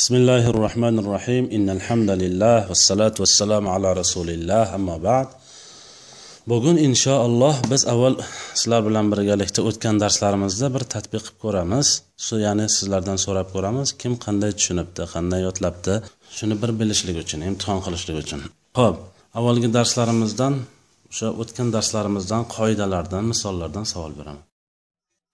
بسم الله الرحمن الرحيم إن الحمد لله والصلاة والسلام على رسول الله أما بعد bugun inshaalloh biz avval sizlar bilan birgalikda o'tgan darslarimizda bir tadbiq qilib ko'ramiz shu ya'ni sizlardan so'rab ko'ramiz kim qanday tushunibdi qanday yodlabdi shuni bir bilishlik uchun imtihon qilishlik uchun ho'p avvalgi darslarimizdan o'sha o'tgan darslarimizdan qoidalardan misollardan savol beraman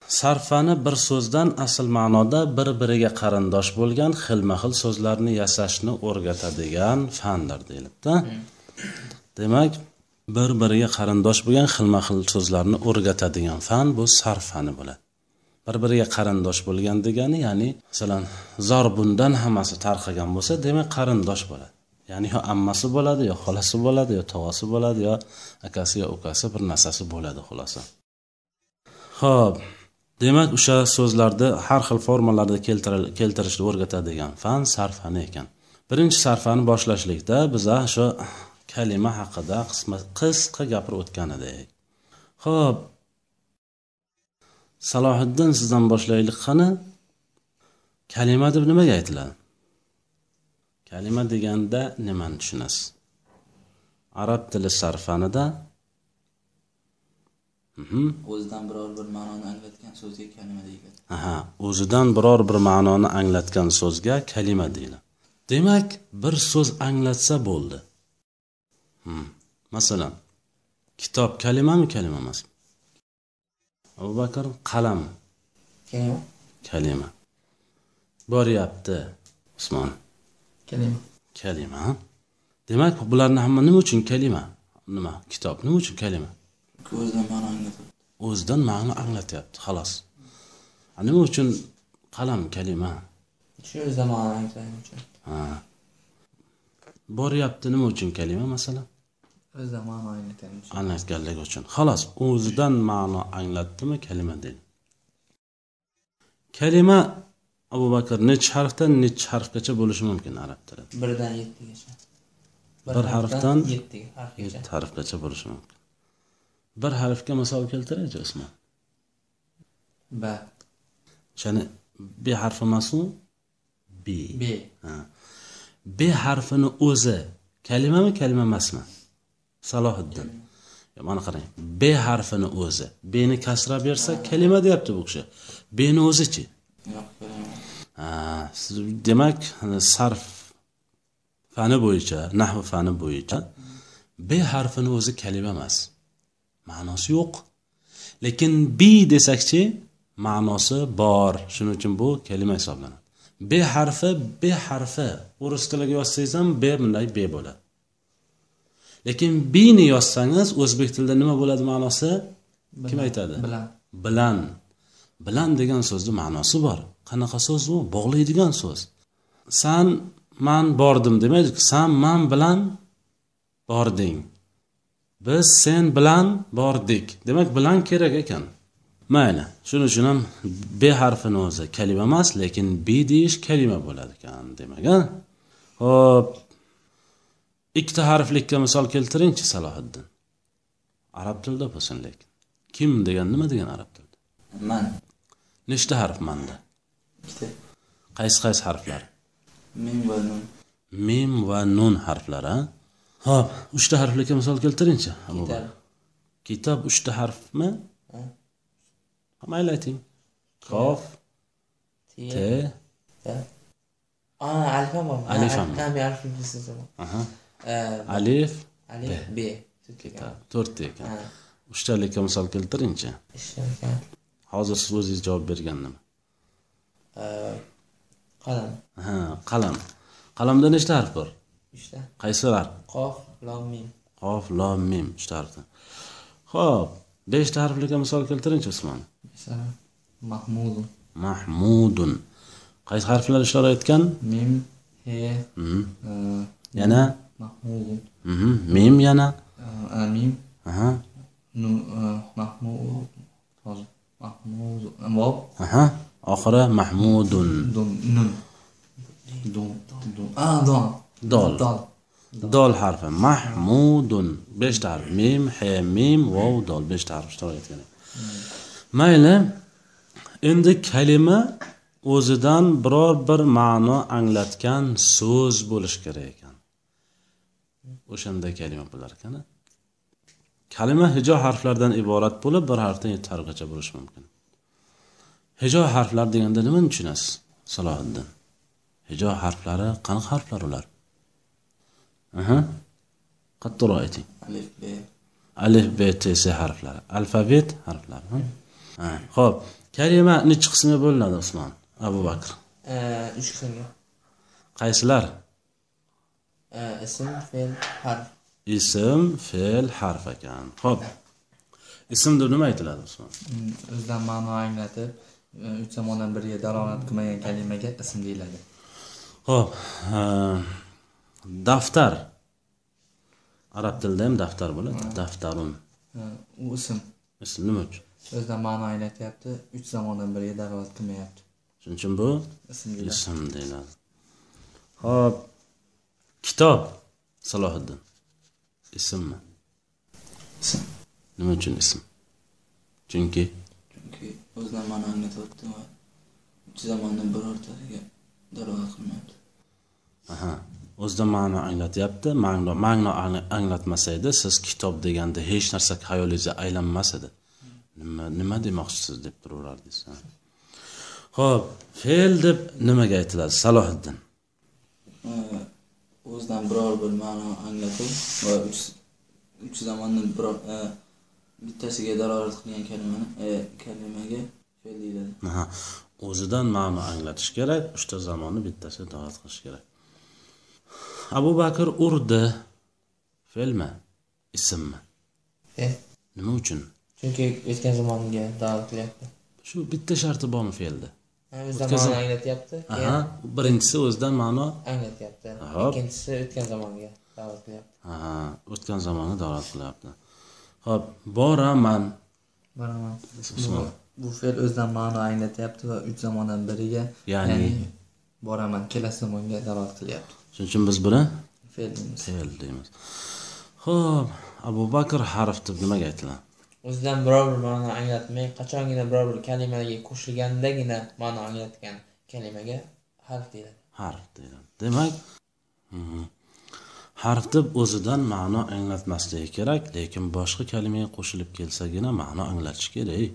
Sarfani bir so'zdan asl ma'noda bir biriga qarindosh bo'lgan xilma xil so'zlarni yasashni o'rgatadigan fandir deyilibdi. Demak bir biriga qarindosh bo'lgan xilma xil so'zlarni o'rgatadigan fan bu sarf fani bo'ladi. Bir biriga qarindosh bo'lgan degani ya'ni masalan zorbundan hammasi tarqagan bo'lsa demak qarindosh bo'ladi. Ya'ni yo ammasi bo'ladi yo xolasi bo'ladi yo tog'asi bo'ladi yo akasi yo ukasi bir narsasi bo'ladi xulosa. Ho'p demak o'sha so'zlarni har xil formalarda keltirishni o'rgatadigan fan sarfani ekan. Birinchi sarfani boshlashlikda biza shu kalima haqida qisqa gapirib o'tgan edik. Ho'p salohiddin sizdan boshlaylik qani? Kalima deb nimaga aytiladi kalima deganda nimani tushunasiz? Arab tili sarfanida o'zidan biror bir ma'noni anglatgan so'zga kalima deyiladi. Aha o'zidan biror bir ma'noni anglatgan so'zga kalima deyiladi. Demak bir so'z anglatsa bo'ldi. Hmm. masalan kitob kalimami kalima emasmi abu bakr qalam. Kalima? Kalima. Boryapti usmon. Kalima. Kalima. Demak bularni hamma nima uchun kalima? Nima kitob nima uchun kalima o'zidan ma'no anglatadi o'zidan ma'no anglatyapti xolos nima uchun qalam kalima? Shu o'zidan ma'no anglatgani uchun? Ha. Boryapti nima uchun kalima masalan? O'zidan ma'no anglatgani uchun? Anglatganligi uchun. Xolos o'zidan ma'no anglatdimi kalima deydi. Kalima abu bakr nechi harfdan nechi harfgacha bo'lishi mumkin arab tilida? Birdan yettigacha. Bir harfdan yetti harfgacha bo'lishi mumkin bir harfga misol keltiraychi usmon ba. O'shani b harfi emasu b. B. Ha. b harfini o'zi kalimami kalima emasmi? Salohiddin. Mana qarang. B harfini o'zi. Bni kasra bersa kalima deyapti bu kishi. Bni o'zichi demak sarf fani bo'yicha nahv fani bo'yicha b harfini o'zi kalima emas ma'nosi yo'q. Lekin bi desakchi ma'nosi bor. Shuning uchun bu kalima hisoblanadi. B harfi b harfi. O'ris tiliga yozsangiz ham b bunday b bo'ladi. Lekin bini yozsangiz o'zbek tilida nima bo'ladi ma'nosi? Kim aytadi? Bilan. Bilan. Bilan degan so'zni ma'nosi bor. Qanaqa so'z u? Bog'laydigan so'z. San man bordim demaydi san man bilan bording biz sen bilan bordik. Demak bilan kerak ekan. Mayli shuning uchun ham b harfini o'zi kalima emas lekin b deyish kalima bo'ladi ekan demak a ho'p ikkita harflikka misol keltiringchi salohiddin. Arab tilida bo'lsin lekin. Kim degan nima degan arab tilida? Man. Nechta harf manda? Ikkita. Qaysi qaysi harflar? Mim va nun. Mim va nun harflari ho'p uchta harflikka misol keltiringchi Kitob. Uchta harfmi? Ha. mayli ayting. Kof t. Alif ham bormi Alif ham. b. Kitob to'rtta ekan uchtalikka misol keltiringchi. Hozir siz o'zingiz javob bergan nima qalam. Ha qalam. Qalamda nechta harf bor uchta qaysilar qof lom mim. Qof lom mim uchta harfdan ho'p beshta harflikka misol keltiringchi usmon. Mahmudun. Mahmudun. Qaysi harflar ishora etgan? Mim he Mhm. uh, yana? Mahmudun. Mhm. mim yana? Uh, mim. Aha. Mahmud mahmud vob aha. Oxiri mahmudun. Nun. Ah don Dol. dol. Harfi. Mahmudun. Beshta harf. Mim he mim vov dol. Beshta harf ishtirok etgan mayli. Endi kalima o'zidan biror bir ma'no anglatgan so'z bo'lishi kerak ekan. O'shanda kalima bo'lar ekan. Kalima hijo harflardan iborat bo'lib bir harfdan yetti harfgacha bo'lishi mumkin. Hijo harflar deganda nimani tushunasiz salohiddin? Hijo harflari qanaqa harflar ular aha. Qattiqroq ayting. Alif b. Alif b t s harflari. Alfabet harflari ha? Ho'p. Kalima nechi qismga bo'linadi usmon? Abu bakr. Ee, üç qismga. Qaysilar? Ism fe'l harf. Ism fe'l harf ekan. Ho'p. Ism deb nima aytiladi usmon? Hmm, o'zidan ma'no anglatib e, uch zamondan biriga dalolat qilmagan kalimaga ism deyiladi. Ho'p ha, daftar. Arab tilida ham daftar bo'ladi. Daftarun. U ism. Ism nima uchun? O'zidan ma'no anglatyapti uch zamondan biriga dalolat qilmayapti. Shuning uchun bu ism deyiladi. ho'p. Kitob. Salohiddin. Ismmi? Ism. Nima uchun ism? Chunki? Chunki o'zidan ma'no anglatyapti va uch zamondan birortasiga dalolat qilmayapti. Aha o'zidan ma'no anglatyapti. Ma'no ma'no ang- anglatmasa edi siz kitob deganda hech narsa xayolingizga aylanmas edi. Nima nima demoqchisiz deb turaverardingiz ho'p fe'l deb nimaga aytiladi? Salohiddin. O'zidan biror bir ma'no anglatib va uch zamondan biror e, bittasiga dalolat qilgan kalimani e, kalimaga fe'l deyiladi. O'zidan ma'no anglatish kerak uchta zamonni bittasiga dalolat qilish kerak abu bakr urdi fe'lmi ismmi? Fe'l nima uchun? Chunki o'tgan zamonga da'vat qilyapti. Shu bitta sharti bormi Ha, o'zidan ma'no anglatyapti. Aha birinchisi o'zidan ma'no anglatyapti. Ikkinchisi o'tgan zamonga da'vat qilyapti. Aha o'tgan zamonni dalolat qilyapti. Ho'p boraman. Boraman. Bu fe'l o'zidan ma'no anglatyapti va uch zamondan biriga Ya'ni? boraman kelasi zamonga dalolat qilyapti shuning uchun biz buni fe'l deymiz. Fe'l deymiz. Ho'p abu bakr harf deb nimaga aytiladi o'zidan biror bir ma'no anglatmay qachongina biror bir kalimaga qo'shilgandagina ma'no anglatgan kalimaga harf deyiladi. Harf deyiladi. Demak mhm. harf deb o'zidan ma'no anglatmasligi kerak lekin boshqa kalimaga qo'shilib kelsagina ma'no anglatishi kerak.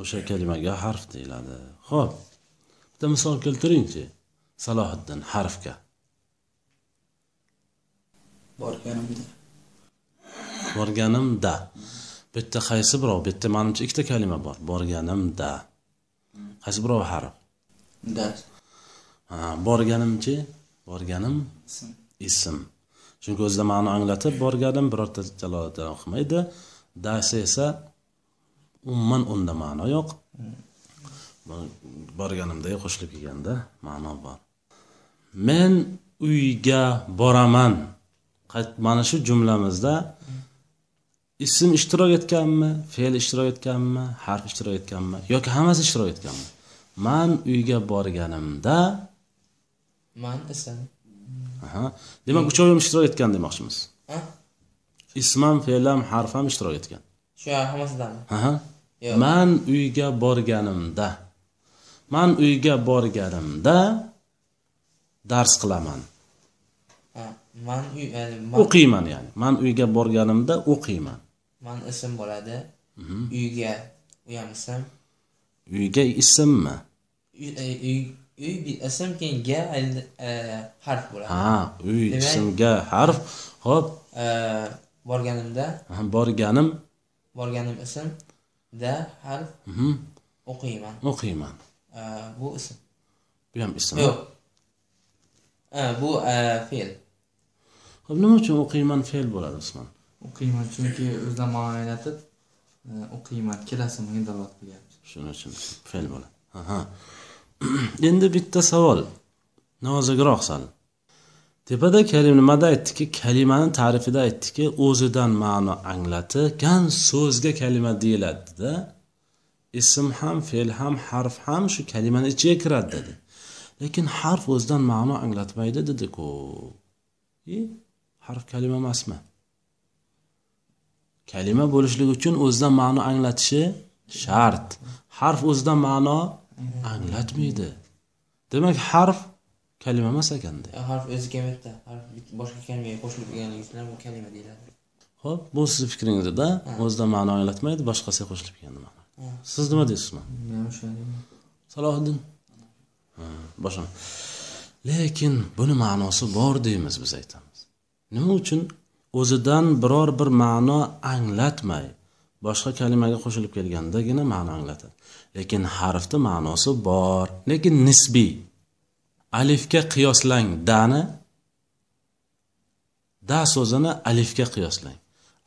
O'sha kalimaga harf deyiladi. Ho'p bitta misol keltiringchi. Salohiddin harfga borganimda. Borganimda. Bitta qaysi birov bitta manimcha ikkita kalima bor. Borganimda. Qaysi birov harf? Ha, borganimchi borganim ism. chunki o'zida ma'no anglatib borganim birorta jalolat qilmaydi dasi esa umuman unda ma'no yo'q. Bor- borganimdagi qo'shilib kelganda ma'no bor. Men uyga boraman mana shu jumlamizda ism ishtirok etganmi fe'l ishtirok etganmi harf ishtirok etganmi yoki hammasi ishtirok etganmi? Man uyga borganimda man ism. Demak uchovim ishtirok etgan demoqchimiz. Ha? Ism ham fe'l ham harf ham ishtirok etgan shu. Yo'q. man uyga borganimda. Man uyga borganimda dars qilaman man uy o'qiyman ya'ni. Man uyga borganimda o'qiyman. Man ism bo'ladi. Mhm. uyga u ham ism uyga ismmi? Uy e, ism keyin ga e, harf bo'ladi. Ha uy ismga harf. Ho'p. E, borganimda borganim borganim ism da harf mhm, o'qiyman. O'qiyman. Bu ism. Bu ham ism. Yo'q. Bu fe'l nima uchun o'qiyman fe'l bo'ladi usmon? O'qiyman chunki o'zidan ma'no anglatib e, o'qiyman kelasi zamonga dalolat qilyapti shuning uchun fe'l bo'ladi. Aha. Endi bitta savol. Nozikroq sal. Tepada nimada aytdiki? Kalimani ta'rifida aytdiki o'zidan ma'no anglatgan so'zga kalima deyiladida. Ism ham fe'l ham harf ham shu kalimani ichiga kiradi dedi. Lekin harf o'zidan ma'no anglatmaydi dediku harf kalima emasmi? Kalima bo'lishligi uchun o'zidan ma'no anglatishi shart. Harf o'zidan ma'no anglatmaydi. Demak harf kalima emas ekanda harf o'zi kelmaydida harf boshqa kalimaga qo'shilib kelganligi uchun ham bu kalima deyiladi. Ho'p bu sizni fikringizda o'zidan ma'no anglatmaydi boshqasiga qo'shilib kelgan ma'no. Siz nima deysiz man o'shanga salohiddin. Ha, boshqa lekin buni ma'nosi bor deymiz biz aytamiz nima uchun? O'zidan biror bir ma'no anglatmay boshqa kalimaga qo'shilib kelgandagina ma'no anglatadi lekin harfni ma'nosi bor lekin nisbiy. Alifga qiyoslang dani da so'zini alifga qiyoslang.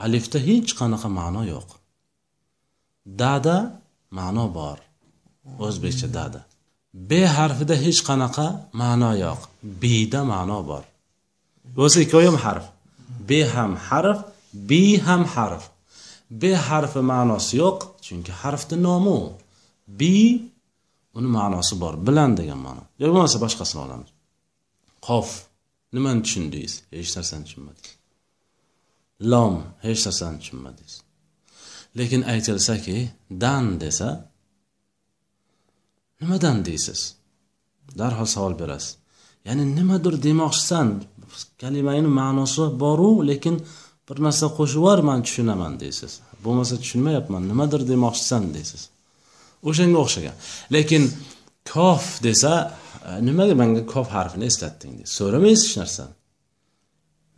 Alifda hech qanaqa ma'no yo'q. Dada ma'no bor o'zbekcha dada. B harfida hech qanaqa ma'no yo'q. Bda ma'no bor. O'zi ikkovi harf. Be ham harf bi ham harf. B harfi ma'nosi yo'q chunki harfni nomi u. Bi uni ma'nosi bor bilan degan ma'no. Yoki bo'lmasa boshqasini olamiz. Qof. Nimani tushundingiz hech narsani tushunmadingiz. Lom. Hech narsani tushunmadingiz. Lekin aytilsaki dan desa nimadan deysiz? Darhol savol berasiz. Ya'ni nimadir demoqchisan kalimani ma'nosi boru lekin bir narsa qo'shib yubor man tushunaman deysiz. Bo'lmasa tushunmayapman nimadir demoqchisan deysiz. O'shanga o'xshagan. Lekin kof desa e, nimaga manga kof harfini eslatding? deysiz. So'ramaysiz hech narsani.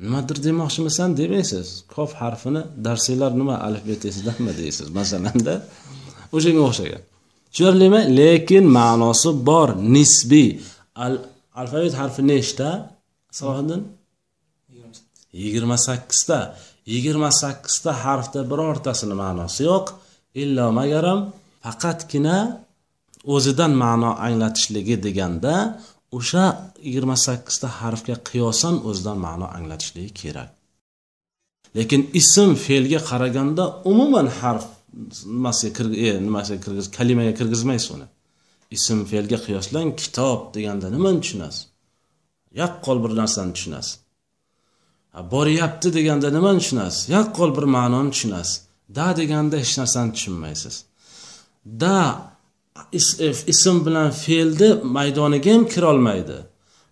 Nimadir demoqchimisan demaysiz. Kof harfini darsinglar nima alifbet esidanmi deysiz masalanda o'shanga o'xshagan. Tushunarlimi? Lekin ma'nosi bor nisbiy. Al, alfavit harfi nechta? Salohiddin yigirma sakkizta. Yigirma sakkizta harfda birortasini ma'nosi yo'q. Illo magaram faqatgina o'zidan ma'no anglatishligi deganda o'sha yigirma sakkizta harfga qiyosan o'zidan ma'no anglatishligi kerak. Lekin ism fe'lga qaraganda umuman harf nimasiga kirg- e, nimasiga kirgiz kalimaga kirgizmaysiz uni. Ism fe'lga qiyoslang kitob deganda nimani tushunasiz yaqqol bir narsani tushunasiz. Boryapti deganda nimani tushunasiz? Yaqqol bir ma'noni tushunasiz. Da deganda hech narsani tushunmaysiz. Da ism bilan fe'lni maydoniga ham kirolmaydi.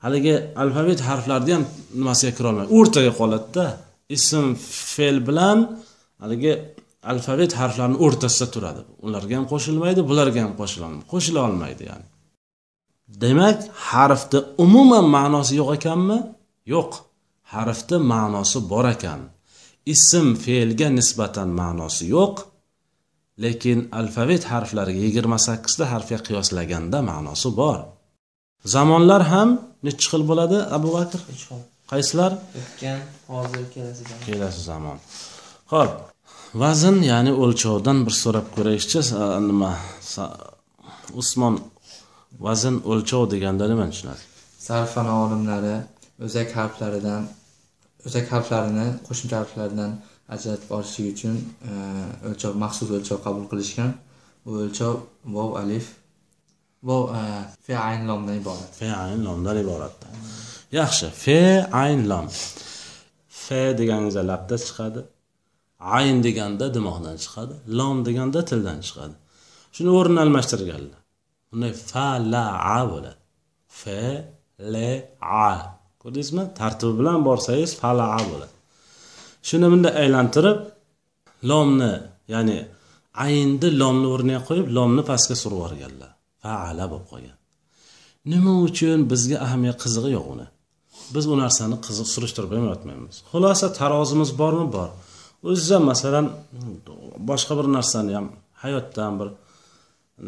Haligi alfabet harflarni ham nimasiga kirolmaydi? O'rtaga qoladida ism fe'l bilan haligi alfabet harflarini o'rtasida turadi. Ularga ham qo'shilmaydi bularga ham qo'shila qo'shila olmaydi ya'ni. Demak harfni umuman ma'nosi yo'q ekanmi? Yo'q. Harfni ma'nosi bor ekan. Ism fe'lga nisbatan ma'nosi yo'q. Lekin alfavit harflariga yigirma sakkizta harfga qiyoslaganda ma'nosi bor. Zamonlar ham nechi xil bo'ladi abu bakr? Uch xil. Qaysilar o'tgan hozir kelasi zamon. Kelasi zamon. Ho'p vazn ya'ni o'lchovdan bir so'rab ko'raylikchi nima usmon vazn o'lchov deganda nimani tushunadi? Sarfana olimlari o'zak harflaridan o'zak harflarini qo'shimcha harflardan ajratib olishlik uchun e, o'lchov maxsus o'lchov qabul qilishgan. Bu o'lchov vov alif vov e, fe ayn lomdan iborat. Fe ayn lomdan iboratda yaxshi. Fe ayn lom fe deganingizda labda chiqadi. Ayn deganda dimoqdan chiqadi. Lom deganda tildan chiqadi. Shuni o'rnini almashtirganlar uni fa la a bo'ladi. Fe le a. Ko'rdingizmi? Tartibi bilan borsangiz fa la a bo'ladi. Shuni bunday aylantirib lomni ya'ni aynni lomni o'rniga qo'yib lomni pastga surib yuborganlar. Faala bo'lib qolgan. Nima uchun bizga ahamiyat qizig'i yo'q uni? Biz bu narsani qiziq surishtirib ham yotmaymiz xulosa tarozimiz bormi? Bor. O'ziz ham masalan boshqa bir narsani ham hayotdan bir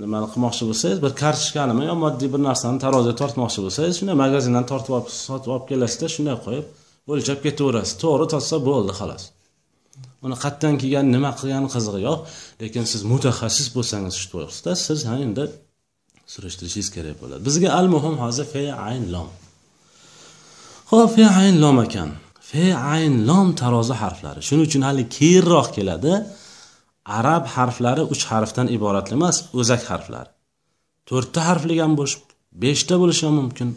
nimani qilmoqchi bo'lsangiz bir kartochkanimi yo moddiy bir narsani taroziga tortmoqchi bo'lsangiz shunday magazindan tortib olib sotib olib kelasizda shunday qo'yib o'lchab ketaverasiz. To'g'ri totsa bo'ldi xolos. Uni qayerdan kelgan nima qilgani qizig'i yo'q lekin siz mutaxassis bo'lsangiz shu to'g'risida siz ha endi surishtirishingiz kerak bo'ladi. Bizga al muhim hozir fe ayn lom. Ho'p fe ayn lom ekan. Fe ayn lom tarozi harflari. Shuning uchun hali keyinroq keladi. Arab harflari uch harfdan iborat emas o'zak harflari. To'rtta harfli ham bo'lishi beshta bo'lishi ham mumkin.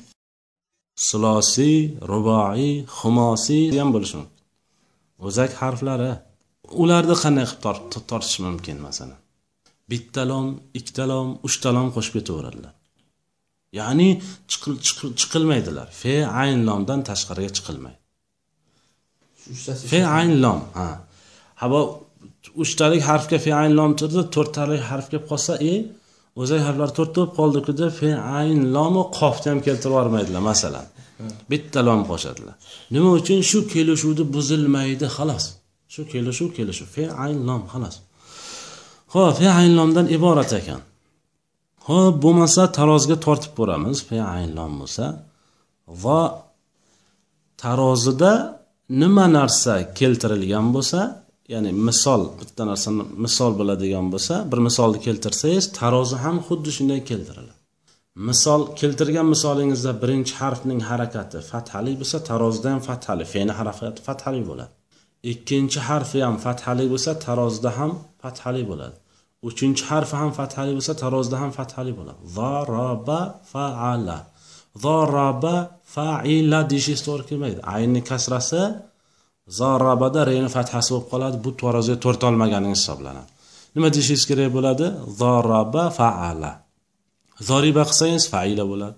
Sulosiy ruboiy xumosiy ham bo'lishi mumkin. O'zak harflari ularni qanday qilib tort- tortish mumkin masalan? Bitta lom ikkita lom uchta lom qo'shib ketaveradilar. Ya'ni chiqil- chiqil- chiqilmaydilar. Fe ayn lomdan tashqariga chiqilmaydi. Fe ayn lom ha. Ha uchtalik harfga fe ayn turdi to'rttalik harf kelib qolsa e o'zak harflar to'rtta bo'lib qoldiku deb fe ayn lomu qofni ham keltirib yubormaydilar masalan. Bitta lom qo'shadilar. Nima uchun? Shu kelishuvni buzilmaydi xolos shu kelishuv kelishuv. Fe ayn lom xolos ho'p fe ayn lomdan iborat ekan. Ho'p bo'lmasa taroziga tortib ko'ramiz. Fe ayn lom bo'lsa va tarozida nima narsa keltirilgan bo'lsa ya'ni misol bitta narsani misol bo'ladigan bo'lsa bir misolni keltirsangiz tarozi ham xuddi shunday keltiriladi. Misol keltirgan misolingizda birinchi harfning harakati fathali bo'lsa tarozida ham fathali feni harakati fathali bo'ladi. Ikkinchi harfi ham fathali bo'lsa tarozida ham fathali bo'ladi. Uchinchi harfi ham fathali bo'lsa tarozida ham fathali bo'ladi. Zaraba faala. Zaraba faila deyishingiz to'g'ri kelmaydi. Aynni kasrasi zarabada reni fathasi bo'lib qoladi. Bu taroziga to'rt olmaganingiz hisoblanadi. Nima deyishingiz kerak bo'ladi? Zaraba faala. Zoriba qilsangiz faila bo'ladi.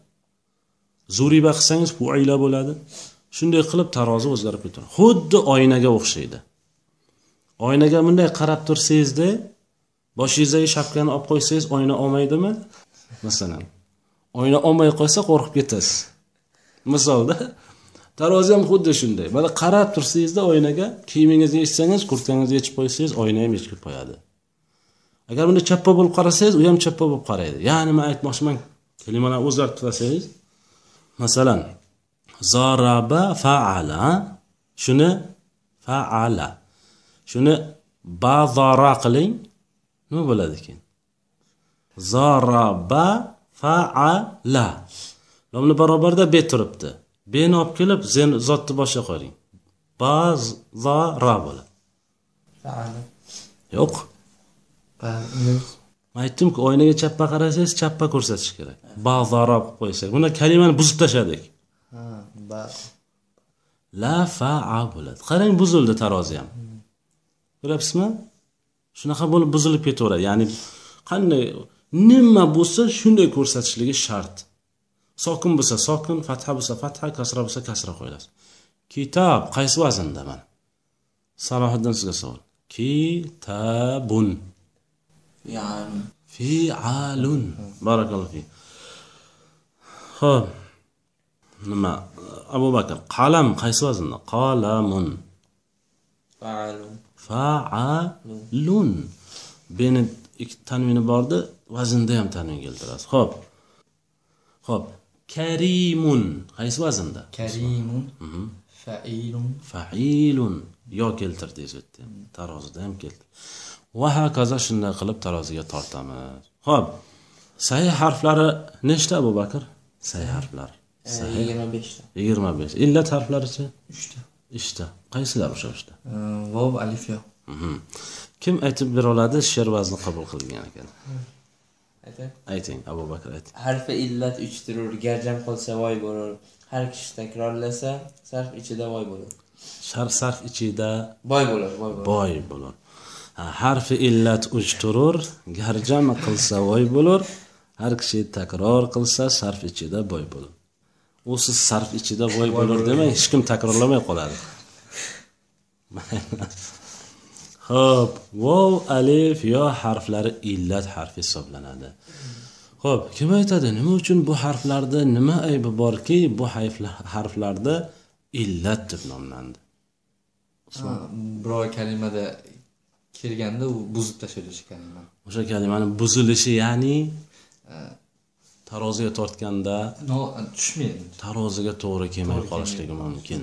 Zuriba qilsangiz fuila bo'ladi. Shunday qilib tarozi o'zgarib ketadi. Xuddi oynaga o'xshaydi. Oynaga bunday qarab tursangizda boshingizdagi shapkani olib qo'ysangiz oyna olmaydimi? Masalan oyna olmay qolsa qo'rqib ketasiz. Misolda tarozi ham xuddi shunday. Mana qarab tursangizda oynaga kiyimingizni yechsangiz kurtkangizni yechib qo'ysangiz oyna ham yechib qo'yadi. Agar buni chappa bo'lib qarasangiz u ham chappa bo'lib qaraydi. Ya'ni man aytmoqchiman kalimalarni o'zgartirib turasangiz masalan zoraba faala. Shuni faala. Shuni bazora qiling nima bo'ladi keyin zoraba faala. Lomni barobarida bet turibdi. Beni olib kelib zen zotni boshiga qo'ying. Bazora bo'ladi. Faala yo'q. Ba- man aytdimku oynaga chappa qarasangiz chappa ko'rsatish kerak. Bazora qilib qo'ysak bunda kalimani buzib tashladik. Ba. La faa bo'ladi. Qarang buzildi tarozi ham. Ko'ryapsizmi? Shunaqa bo'lib buzilib ketaveradi. Ya'ni qanday nima bo'lsa shunday ko'rsatishligi shart sokin bo'lsa sokin fatha bo'lsa fatha kasra bo'lsa kasra qo'yiladi. Kitob qaysi vaznda mana salohiddin sizga savol. Kitabun. Fialun. Barakallohu fi ho'p nima? Abu bakr qalam qaysi vaznda? Qalamun. Faalun. Beni ikki tanvini bordi vaznda ham tanvin keltirasiz. Ho'p ho'p karimun. Qaysi vaznda? Karimun. Failun. Failun. Yo keltirdingiz bu yerda. Tarozida ham keldi. Va hokazo shunday qilib taroziga tortamiz. Ho'p sahih harflari nechta abu bakr? Sahih harflari sahih. yigirma beshta. Yigirma besh. Illat harflarichi uchta. Uchta. Qaysilar o'sha uchta? Vov alif yo. Mhm. kim aytib bera oladi she'r vazni qabul qilgan ekan aytay. Ayting abu bakr ayting. Harfi illat uch turur garjam qilsa voy bo'lur. Har kishi takrorlasa sarf ichida voy bo'lur. Shar sarf ichida boy bo'lur boy bo'lur. Harfi illat uch turur garjama qilsa voy bo'lur. Har kishi takror qilsa sarf ichida boy bo'lur. U siz sarf ichida voy bo'lur demang hech kim takrorlamay qoladi ho'p vov alif yo harflari illat harfi hisoblanadi. Ho'p kim aytadi nima uchun bu harflarda nima aybi borki bu harfla- harflarda illat deb nomlandi? Biror kalimada kelganda u buzib tashlanishi kalima. O'sha kalimani buzilishi ya'ni taroziga tortganda tushmaydi. taroziga to'g'ri kelmay qolishligi mumkin.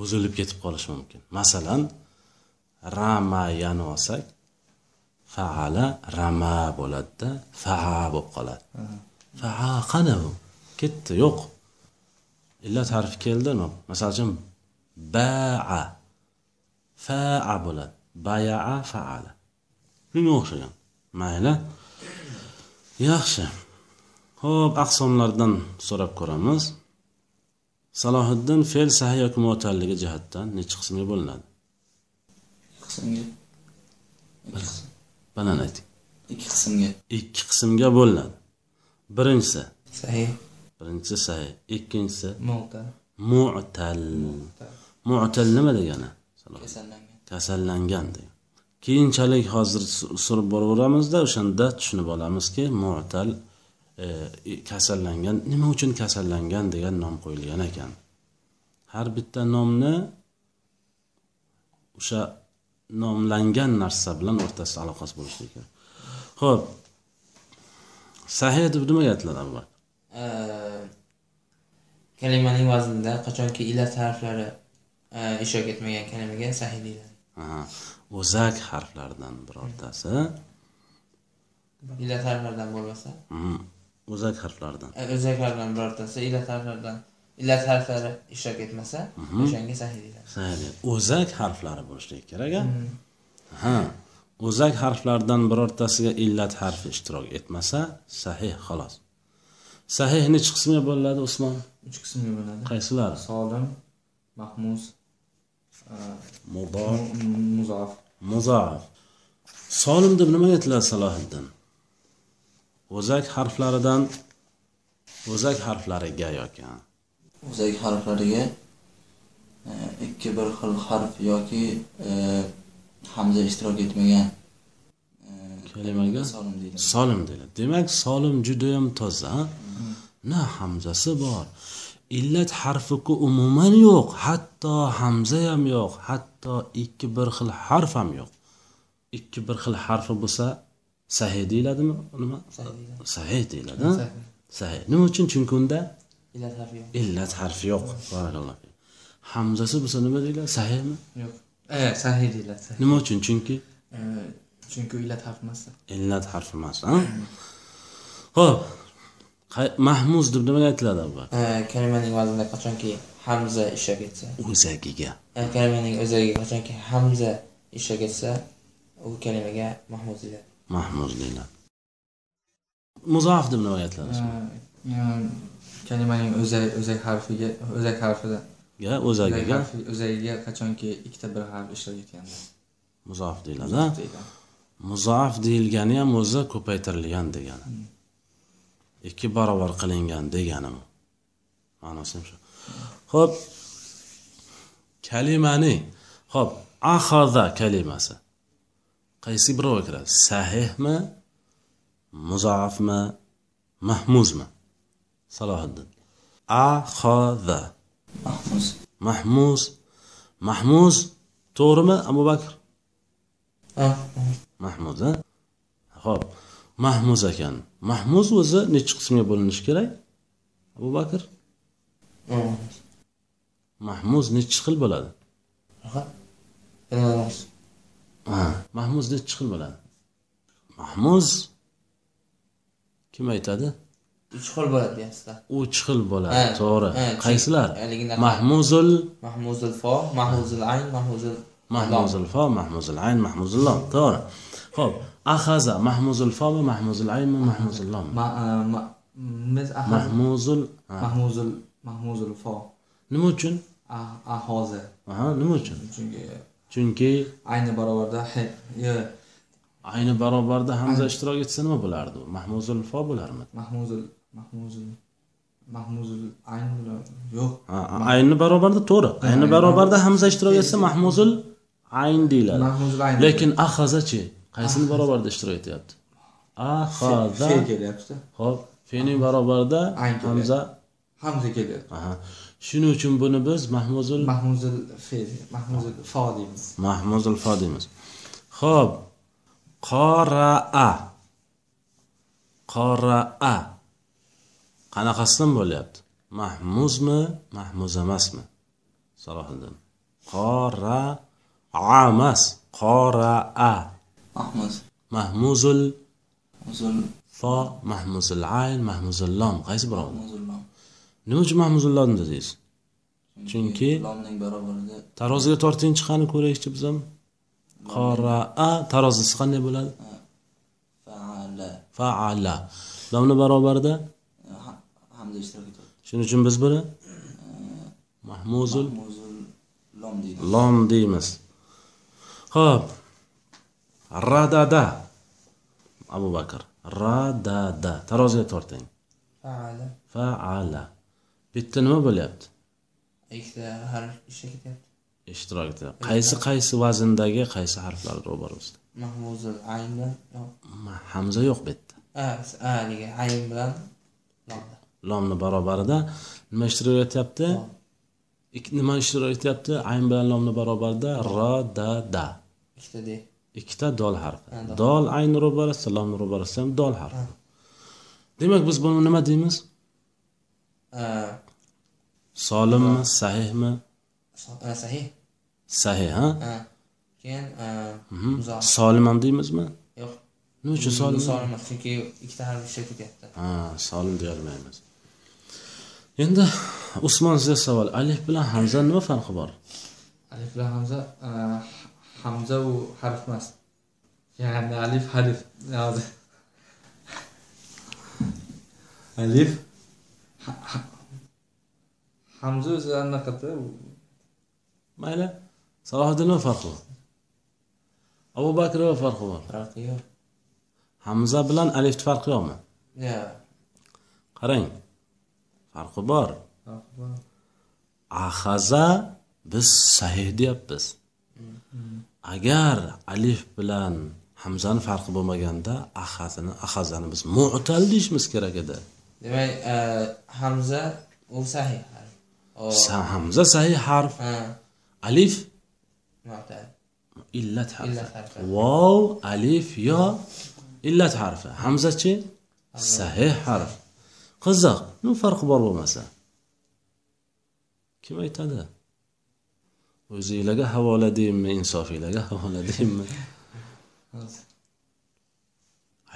Buzilib ketib qolishi mumkin. Masalan ramayani olsak faala rama bo'ladida faa bo'lib qoladi. Faa qani u ketdi yo'q. Illat harfi keldimi misol uchun baa. Faa bo'ladi. Bayaa faala. Shunga o'xshagan. Mayli. Yaxshi. Ho'p aqsomlardan so'rab ko'ramiz. Salohiddin fe'l sahiy yoki muatalligi jihatdan necha qismga bo'linadi qismga. Qism. banan ayting ikki qismga. Ikki qismga bo'linadi. Birinchisi. Sahih. Birinchisi sahih. Ikkinchisi mu'tal. Mu'tal. Mu'tal. Nima degani? Kasallangan. Kasallangan degan keyinchalik hozir su- surib boraveramizda o'shanda tushunib olamizki mu'tal e, kasallangan. Nima uchun kasallangan degan nom qo'yilgan ekan? Har bitta nomni o'sha nomlangan narsa bilan o'rtasida aloqasi bo'lishi kerak ho'p sahih deb nimaga aytiladi avval kalimaning vaznida qachonki illat harflari ishtirok etmagan kalimaga sahih deyiladi. O'zak harflaridan birortasi. Illat harflaridan bo'lmasa? O'zak harflaridan eh, o'zaklardan birortasi illat harflaridan illat harflari ishtirok etmasa o'shanga sahih deyiladi. O'zak harflari bo'lishligi kerak a ha o'zak harflaridan birortasiga illat harfi ishtirok etmasa sahih xolos. Sahih nechi qismga bo'linadi usmon? Uch qismga bo'ladi qaysilari solim mahmuz mudof muzof. Muzoaf solim deb nimaga aytiladi salohiddin? O'zak harflaridan o'zak harflariga yoki o'zak harflariga e, ikki bir xil harf yoki e, hamza ishtirok etmagan e, Kalimaga? solim deyiladi. solim deyiladi. Demak solim judayam toza. Na hamzasi bor. Illat harfiku umuman yo'q hatto hamza ham yo'q hatto ikki bir xil harf ham yo'q. Ikki bir xil harfi bo'lsa sahih deyiladimi nima? Sahih. Deyiladi sahih. Nima uchun? Chunki unda illat harfi yo'q. Illat harfi yo'q. Barakalloh. Hamzasi bo'lsa nima deyiladi? Sahihmi yo'q. Eh sahih deyiladi nima uchun? Chunki? Eh, chunki illat harfi emasda illat harfi emas ho'p mahmuz deb nimaga aytiladi avval Eh, kalimaning vaznida qachonki hamza ishtirok etsa o'zagiga kalimaning o'zagiga qachonki hamza ishtirok etsa u kalimaga mahmuz deyiladi. Mahmuz deyiladi. Muzoaf deb nimaga aytiladi kalimaning o'zak o'zak harfiga o'zak harfida. Ga? o'zagiga o'zagiga qachonki ikkita bir harf ishtirok etganda muzoaf deyiladi muzoaf deyilgani ham o'zi ko'paytirilgan degani. Ikki barobar qilingan degani bu ma'nosi ham shu. Ho'p kalimani ho'p ahaza kalimasi. Qaysi biroviga kiradi? Sahihmi muzoafmi mahmuzmi salohiddin. Ahaza mahmuz. Mahmuz. Mahmuz to'g'rimi abu bakr? Ah, mahmuz a ho'p mahmuz ekan. Mahmuz o'zi nechi qismga bo'linishi kerak? Abu bakr? Ah. mahmuz nechi xil bo'ladi? Mahmuz nechi xil bo'ladi? Mahmuz. Kim aytadi uch xil bo'ladi deyapsizlar. Uch xil bo'ladi to'g'ri. qaysilar? Mahmuzul mahmuzul fo mahmuzul ayn mahmuzul mahmuzul fo mahmuzul ayn mahmuzul lom. To'g'ri. Ho'p ahaza mahmuzul fomi mahmuzul aynmi mahmuzul lom mahmuzul mahmuzul mahmuzul fo. Nima uchun? Ah- ahoza aha nima uchun? Chunki chunki ayni barobarda ayni barobarda hamza ishtirok etsa nima bo'lardi u? Mahmuzul fo bo'larmidi? Mahmuzul mahmuzul mahmuzul ayn bilan yo'q Ha, ayni barobarda to'g'ri ayni barobarda hamza ishtirok etsa mahmuzul ayn deyiladi mahmuzul ayn lekin ahazachi qaysini barobarda ishtirok etyapti ahaza fe kelyapti ho'p fening barobarida hamza hamza kelyapti aha shuning uchun buni biz mahmuzul mahmuzul fe mahmuzul fo deymiz mahmuzul fo deymiz ho'p qoraa qoraa qanaqasidan bo'lyapti? Mahmuzmi mahmuz emasmi? Salohiddin qoraa emas qoraa mahmuz. Mahmuzul fo mahmuzul ayn mahmuzul lom qaysi lom nima uchun mahmuzul lom dedingiz Chunki lomning barobarida taroziga torting chiqqani ko'raylikchi biz ham qoraa tarozisi qanday bo'ladi? Faala. Faala. Lomni barobarida hamza ishtirok etadi shuning uchun biz buni mahmuzul mahmuzul lom deydi. Lom deymiz. Ho'p radada. Abu bakr. Ra da da taroziga torting. Faala. Faala. Bu yerda nima bo'lyapti? Ikkita harf ishga ketyapti. Ishtirok etyapti. Qaysi qaysi vazndagi qaysi harflar ro'barasida mahmuzil ayn bilan hamza yo'q bu yerda. Haligi ayn bilan lomda lomni barobarida nima ishtirok etyapti? Nima ishtirok etyapti? Ayn bilan lomni barobarida ra da da. Ikkita de. Ikkita dol harfi. Ha, dol. ayni ro'barasida lomni ro'barasida ham dol harfi. Demak biz buni nima deymiz? Solimmi sahihmi? Sahih. Sahih ha? Keyin Mhm. solim ham deymizmi? Yo'q. Nima uchun solim? solim chunki ikkita harf ishga ketyapti ha solim deyolmaymiz endi usmon sizga savol alif bilan hamza nima farqi bor alif bilan hamza hamza u harf emas ya'ni alif harf alif ha- ha- hamza o'zi anaqada mayli salohiddin nima farqi bor abu bakr nima farqi bor farqi yo'q hamza bilan alifni farqi yo'qmi ya qarang farqi bor. Ahaza biz sahih deyapmiz. Agar alif bilan hamzani farqi bo'lmaganda ahazani ahazani biz mu'tal deyishimiz kerak edi. Demak a, hamza u sahih harf. Hamza sahih harf. Ha. Alif. Illat harfi. vov alif yo illat harfi. Hamzachi sahih harf qiziq nima farqi bor bo'lmasa. Kim aytadi? O'zinglarga havola deyinmi insofinglarga havola deyinmi?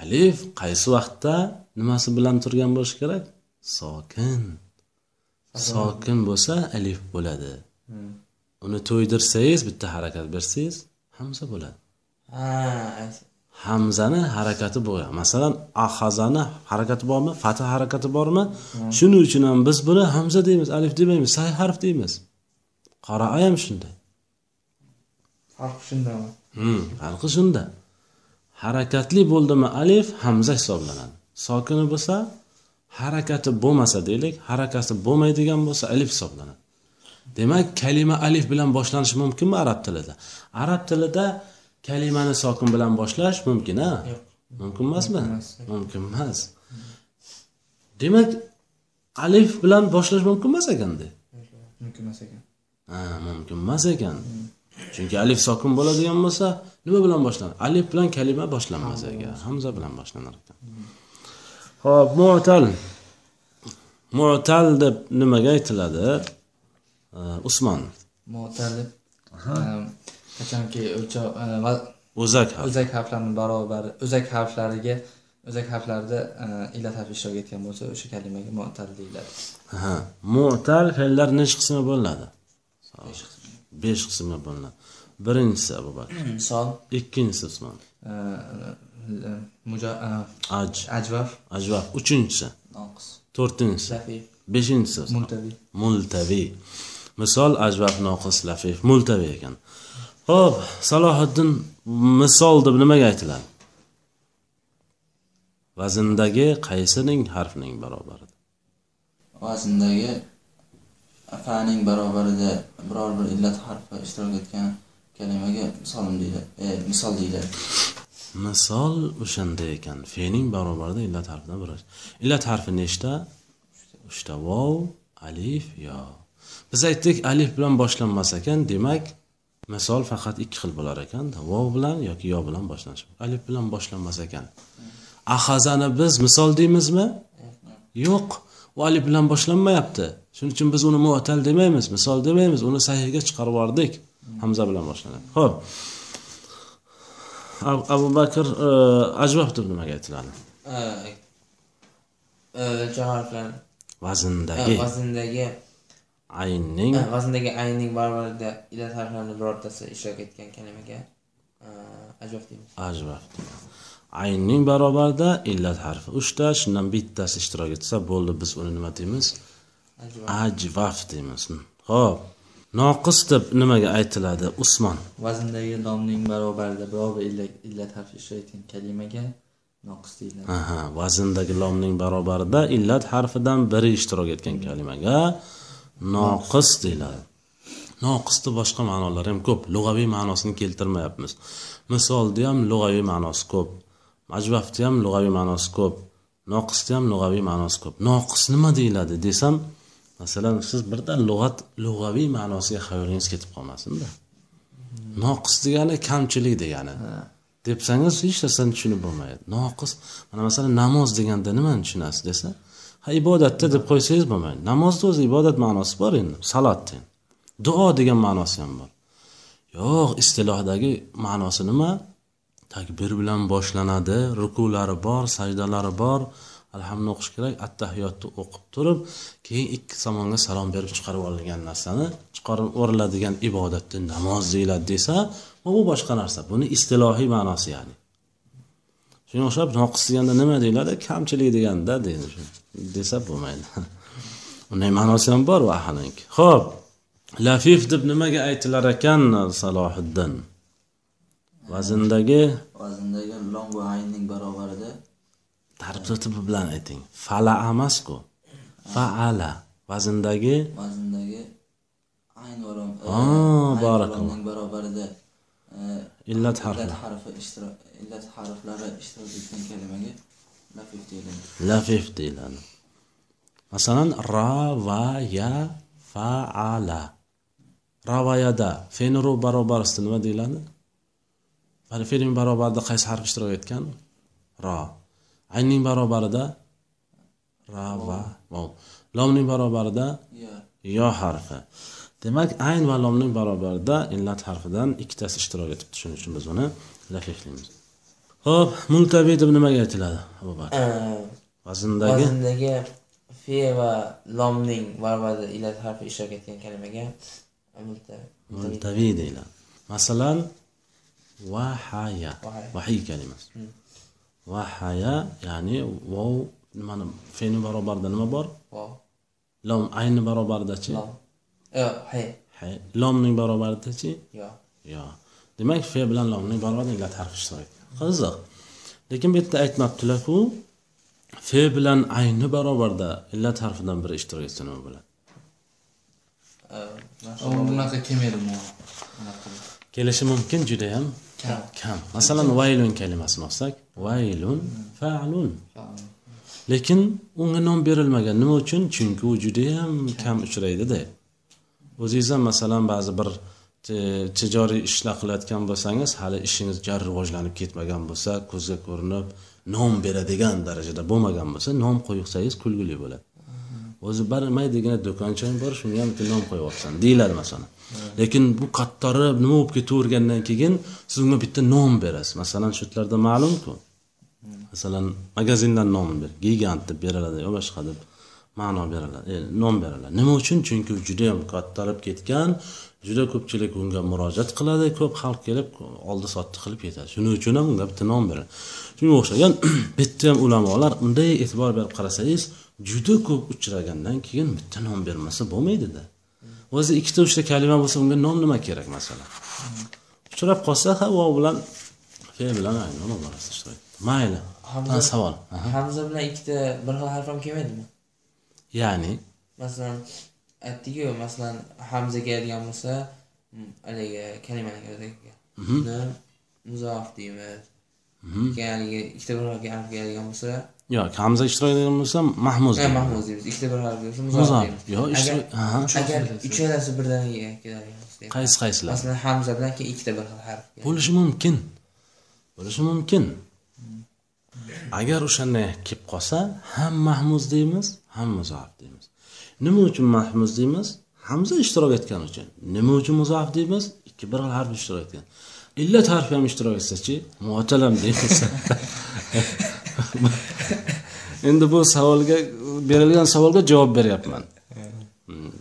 Alif qaysi vaqtda nimasi bilan turgan bo'lishi kerak? Sokin. Sokin bo'lsa alif bo'ladi. Uni to'ydirsangiz bitta harakat bersangiz hamza bo'ladi hamzani harakati bo'lgan masalan ahazani harakati bormi? Fath harakati bormi? Shuning uchun ham biz buni hamza deymiz alif demaymiz sahih harf deymiz. Qoraa ham shunday. Farqi shundami? Hmm, farqi shunda. Harakatli bo'ldimi alif? Hamza hisoblanadi. Sokini bo'lsa harakati bo'lmasa deylik harakati bo'lmaydigan bo'lsa alif hisoblanadi. Demak kalima alif bilan boshlanishi mumkinmi arab tilida? Arab tilida kalimani sokin bilan boshlash mumkin a Yo'q. mumkin emasmi? Mumkin emas demak alif bilan boshlash mumkin emas ekanda mumkin emas ekan. Ha mumkin emas ekan. Chunki alif sokin bo'ladigan bo'lsa nima bilan boshlanadi? Alif bilan kalima boshlanmas ekan hamza bilan boshlanar ekan. Ho'p mu'tal. Mu'tal deb nimaga aytiladi? Usmon. Mo'talib qachonki o'lchov va- o'zak harf. o'zak harflarni barobari o'zak harflariga o'zak harflarida a, illat harfi ishtirok etgan bo'lsa o'sha kalimaga mo'tal deyiladi. Ha mu'tal fe'llar nechi qismga bo'linadi? Besh qismga. Bo'linadi. Birinchisi abu bakr. Misol ikkinchisi usmon. A, aj. Ajvaf. Ajvaf. Uchinchisi. Noqis. To'rtinchisi. Lafif beshinchisi multaviy multaviy misol ajvab noqis lafif multaviy ekan ho'p salohiddin misol deb nimaga aytiladi vazndagi qaysining harfning barobarida? Vazndagi faning barobarida biror bir illat harfi ishtirok etgan kalimaga misolim deyiladi e, misol deyiladi misol o'shanda ekan fening barobarida illat harfidan biri illat harfi nechta? Uchta vov alif yo. Biz aytdik alif bilan boshlanmas ekan demak misol faqat ikki xil bo'lar ekan vov bilan yoki yo bilan boshlanishi alif bilan boshlanmas ekan. Ahazani biz misol deymizmi? Yo'q. U alif bilan boshlanmayapti. Shuning uchun biz uni mu'tal demaymiz misol demaymiz uni sahihga chiqarib yubordik. Hamza bilan boshlanadi ho'p Ab- abu bakr e, ajvab deb nimaga aytiladi? A, o'lchov harflar vazndagi vazndagi aynning vazndagi aynning barobarida illat harflarini birortasi ishtirok etgan kalimaga a, ajvaf deymiz. Ajvab aynning barobarida illat harfi uchta shundan bittasi ishtirok etsa bo'ldi biz uni nima deymiz? Ajvaf ajvaf deymiz. Ho'p noqis deb nimaga aytiladi? Usmon. Vazndagi lomning barobarida biror bir illat, illat harfi ishtirok etgan kalimaga noqis deyiladi. Aha vazndagi lomning barobarida illat harfidan biri ishtirok etgan kalimaga noqis deyiladi. Noqisni boshqa ma'nolari ham ko'p. Lug'aviy ma'nosini keltirmayapmiz. Misolni ham lug'aviy ma'nosi ko'p. Majbafni ham lug'aviy ma'nosi ko'p. Noqisni ham lug'aviy ma'nosi ko'p. Noqis nima deyiladi desam masalan siz birdan lug'at lug'aviy ma'nosiga xayolingiz ketib qolmasinda. Noqis degani kamchilik degani. Debsangiz hech narsani tushunib bo'lmaydi. Noqis mana masalan namoz deganda nimani tushunasiz desa ha ibodatda deb qo'ysangiz bo'lmaydi namozni o'zi ibodat ma'nosi bor endi. Salotni duo degan ma'nosi ham bor. Yo'q istilohdagi ma'nosi nima? Takbir bilan boshlanadi rukulari bor sajdalari bor. Alhamni o'qish kerak. Attahiyotni o'qib turib keyin ikki tomonga salom berib chiqarib olingan narsani chiqarib yuboriladigan ibodatni namoz deyiladi desa bu boshqa narsa. Buni istilohiy ma'nosi ya'ni. Shunga o'xshab noqis deganda nima deyiladi? Kamchilik deganda deydi desa bo'lmaydi unday ma'nosi ham bor vahaniki ho'p lafif deb nimaga aytilar ekan salohiddin vazndagi vazndagi lom va aynning barobarida tartibi bilan ayting fala emasku faala vazndagi vazndagi ayn va lom Ah, ayn va barakalloh. lomning barobarida e, illat harfi illat harfi ishtirok illat harflari ishtirok etgan kalimaga lafif deyiladi masalan ravaya faala ravayada fe'ni barobarisida nima deyiladi? Fe'lning barobarida qaysi harf ishtirok etgan? Ro aynning barobarida rava lomning barobarida yo harfi. Demak ayn va lomning barobarida illat harfidan ikkitasi ishtirok etibdi shuning uchun biz uni lafif deymiz ho'p multaviy deb nimaga aytiladi abu bakr? Vazndagi vazndagi fe va lomning barobarida illat harfi ishtirok etgan kalimaga multa- multaviy deyiladi. Masalan vahaya vahiy kalimasi. Vahaya ya'ni vov nimani fe'ni barobarida nima bor? Lom ayni barobaridachi lomning barobaridachi yo. Yo. Demak fe bilan lomning barobarida illat harfi ishtirok qiziq. Lekin bu yerda aytmabdilarku fe bilan ayni barobarida illat harfidan biri ishtirok etsa nima bo'ladi? Unaqa kelmaydi kelishi mumkin judayam kam. kam. Masalan vaylun kalimasini olsak vaylun fa'lun. Lekin unga nom berilmagan. Nima uchun? Chunki u judayam kam uchraydida. O'zingiz ham masalan ba'zi bir tijoriy ishlar qilayotgan bo'lsangiz hali ishingiz jar rivojlanib ketmagan bo'lsa ko'zga ko'rinib nom beradigan darajada bo'lmagan bo'lsa nom qo'ysangiz kulgili bo'ladi. O'zi barmaydigina do'konchang bor shunga ham bitta nom qo'yyapsan deyiladi masalan. Lekin bu qattori nima bo'lib ketavergandan keyin siz unga bitta nom berasiz. Masalan shu yerlarda ma'lumku? Masalan magazindan nom ber gigant deb beriladi yo boshqa deb ma'no beriladi e, nom beriladi nima uchun? Chunki u judayam kattarib ketgan juda ko'pchilik unga murojaat qiladi. Ko'p xalq kelib oldi sotdi qilib ketadi shuning uchun ham unga bitta nom beriladi shunga o'xshagan bitta ham ulamolar unday e'tibor berib qarasangiz juda ko'p uchragandan keyin bitta nom bermasa bo'lmaydida. O'zi ikkita uchta kalima bo'lsa unga nom nima kerak masalan uchrab qolsa ha vov bilan fe bilan mayli savol. Hamza bilan ikkita bir xil harf ham kelmaydimi? Ya'ni. Masalan aytdiku masalan hamza keladigan bo'lsa haligi kalimaning o'ziga uni muzof deymiz. Keyin haligi ikkita bir harf harf keladigan bo'lsa yo'q hamza ishtirok etgan bo'lsa mahmuz mahmuz deymiz. Ikkita bir harf kelsa muzof muzof deymiz. Yo agar uchalasi birdaniga keladigan bo'lsa qaysi qaysilar? Masalan hamza bilan keyin ikkita bir xil harf bo'lishi mumkin. Bo'lishi mumkin. Agar o'shanday kelib qolsa ham mahmuz deymiz ham muzoaf deymiz nima uchun mahmuz deymiz? Hamza ishtirok etgani uchun. Nima uchun muzoaf deymiz? Ikki bir harf ishtirok etgan. Illat harfi ham ishtirok etsachi muatalam deymiz. Endi bu savolga berilgan savolga javob beryapman.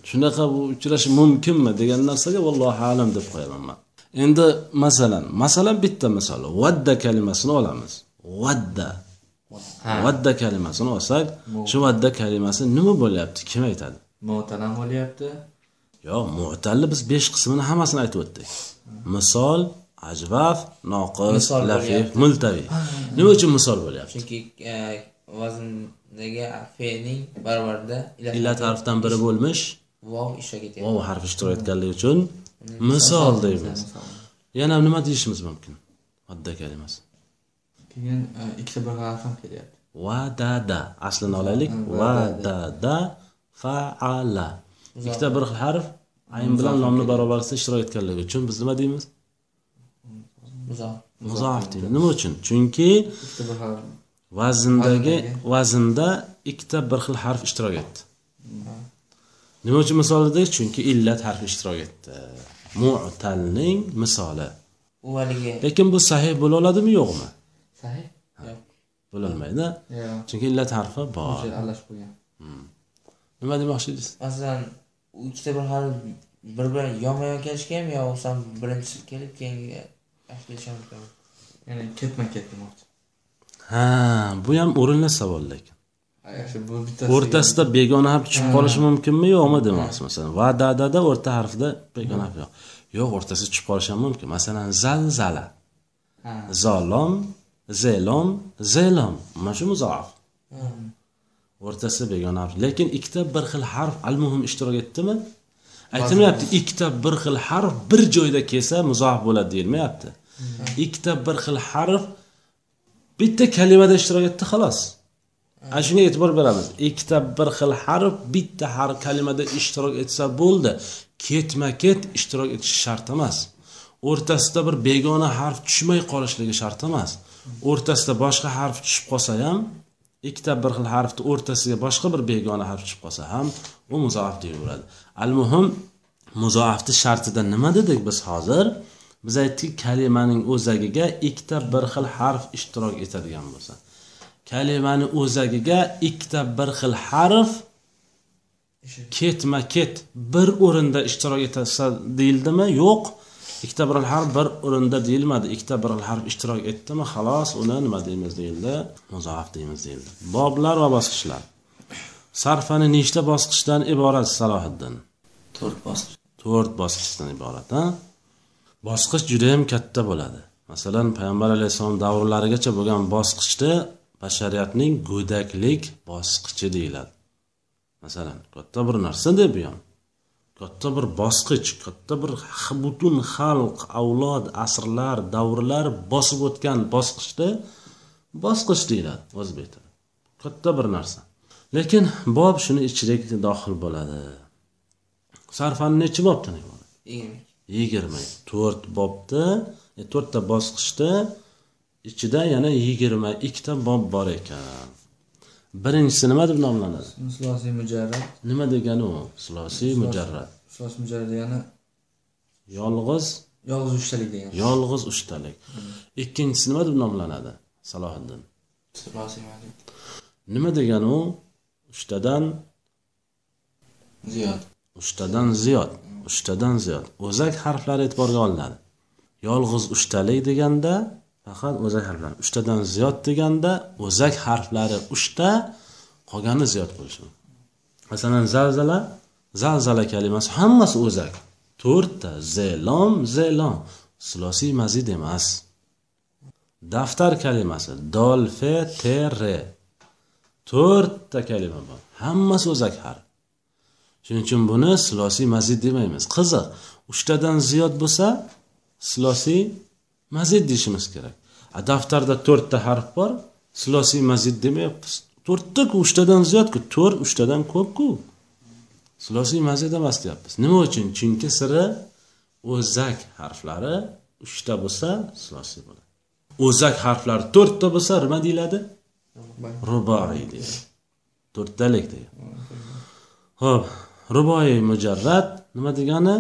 Shunaqa bu uchrashi mumkinmi degan narsaga vallohu alam deb qo'yaman man. Endi masalan masalan bitta misol. Vadda kalimasini olamiz. Vadda vadda kalimasini olsak shu vadda kalimasi nima bo'lyapti? Kim aytadi? Mo'talam bo'lyapti. Yo'q mo'talli biz besh qismini hammasini aytib o'tdik. Misol ajvaf noqis lafif multaviy nima uchun misol bo'lyapti? Chunki e, vazndagi fe'lning barobarida illat harfdan biri bo'lmish. Vov ishtirok etyapti vov harfi ishtirok etganligi uchun misol deymiz. yana nima deyishimiz mumkin? Modda kalimasi keyin e, ikkita bir ham kelyapti. Vadada aslini olaylik. Vadada faala. Ikkita bir xil harf ayn bilan nomni barobarisida ishtirok etganligi uchun biz nima deymiz? Muzof deymiz. Nima uchun? Chunki vazndagi vaznda ikkita bir xil harf ishtirok etdi. Nima uchun misol dedik? Chunki illat harfi ishtirok etdi. Mu'talning misoli. Lekin bu sahih bo'la oladimi? Yo'qmi sahih? Yo'q. Bo'lolmaydi chunki illat harfi bor. Aralashib qo'ygan. Nima demoqchi edingiz masalan u ikkita bir harf bir bilan yonma yon kelishganmi yo bo'lmasam birinchisi kelib keyingi ya'ni ketma ket demoqchi. Ha bu ham o'rinli savol lekin. O'rtasida begona harf tushib qolishi mumkinmi yo'qmi demoqchi masalan. Va dadada o'rta harfda begona harf yo'q. Yo'q o'rtasida tushib qolishi ham mumkin. Masalan zalzala. Ha. Zolom zelom zelom. Mana shu muzoaf o'rtasida begona harf. Lekin ikkita bir xil harf al muhim ishtirok etdimi? Aytilmayapti ikkita bir xil harf bir joyda kelsa muzoaf bo'ladi deyilmayapti. Ikkita bir xil harf bitta kalimada ishtirok etdi xolos. Ana shunga e'tibor beramiz. Ikkita bir xil harf bitta har kalimada ishtirok etsa bo'ldi ketma ket ishtirok etishi shart emas. O'rtasida bir begona harf tushmay qolishligi shart emas o'rtasida boshqa harf tushib qolsa ham ikkita bir xil harfni o'rtasiga boshqa bir begona harf tushib qolsa ham u muzoaf deyaveradi al muhim muzoafni shartida nima dedik biz hozir? Biz aytdik kalimaning o'zagiga ikkita bir xil harf ishtirok etadigan bo'lsa. Kalimani o'zagiga ikkita bir xil harf ketma ket bir o'rinda ishtirok etsa deyildimi? Yo'q. Ikkita bir harf bir o'rinda deyilmadi. Ikkita bir harf ishtirok etdimi? Xolos uni nima deymiz deyildi? Muzoaf deymiz deyildi. Boblar va bosqichlar. Sarfani nechta bosqichdan iborat salohiddin? To'rt bosqich. To'rt bosqichdan iborat a bosqich judayam katta bo'ladi. Masalan payg'ambar alayhissalom davrlarigacha bo'lgan bosqichni bashariyatning go'daklik bosqichi deyiladi. Masalan katta bir narsa deb bu ham katta bir bosqich katta bir butun xalq avlod asrlar davrlar bosib o'tgan bosqichni bosqich deyiladi o'zbek tilida katta bir narsa. Lekin bob shuni ichiga dohil bo'ladi. Sarfani nechi bobdan iborat? Yigirma. Yigirma. To'rt bobda e, to'rtta bosqichda ichida yana yigirma ikkita bob bor ekan birinchisi nima deb nomlanadi? Sulosiy mujarrad. Nima degani u sulosiy mujarrad. sulosiy mujarrad degani yolg'iz yolg'iz uchtalik degani. Yolg'iz uchtalik ikkinchisi nima deb nomlanadi? Salohiddin. Nima degani u uchtadan ziyod. Uchtadan ziyod. Uchtadan ziyod. O'zak harflari e'tiborga olinadi. Yolg'iz uchtalik deganda faqat o'zak harflar. Uchtadan ziyod deganda o'zak harflari uchta qolgani ziyod bo'lishi masalan zalzala zalzala kalimasi hammasi o'zak. To'rtta zelom zelom silosiy mazid emas. Daftar kalimasi dol fe te re to'rtta kalima bor. Hammasi o'zak harf. Shuning uchun buni silosiy mazid demaymiz. Qiziq uchtadan ziyod bo'lsa silosiy mazid deyishimiz kerak. A daftarda to'rtta harf bor silosiy mazid demayapmiz. To'rttaku uchtadan ziyodku to'rt uchtadan ko'pku silosiy mazid emas deyapmiz. Nima uchun? Chunki siri o'zak harflari uchta bo'lsa silosiy bo'ladi. O'zak harflari to'rtta bo'lsa nima deyiladi? Ruboiy deyiladi. To'rttalik deyiladi. Ho'p ruboiy mujarrad nima degani?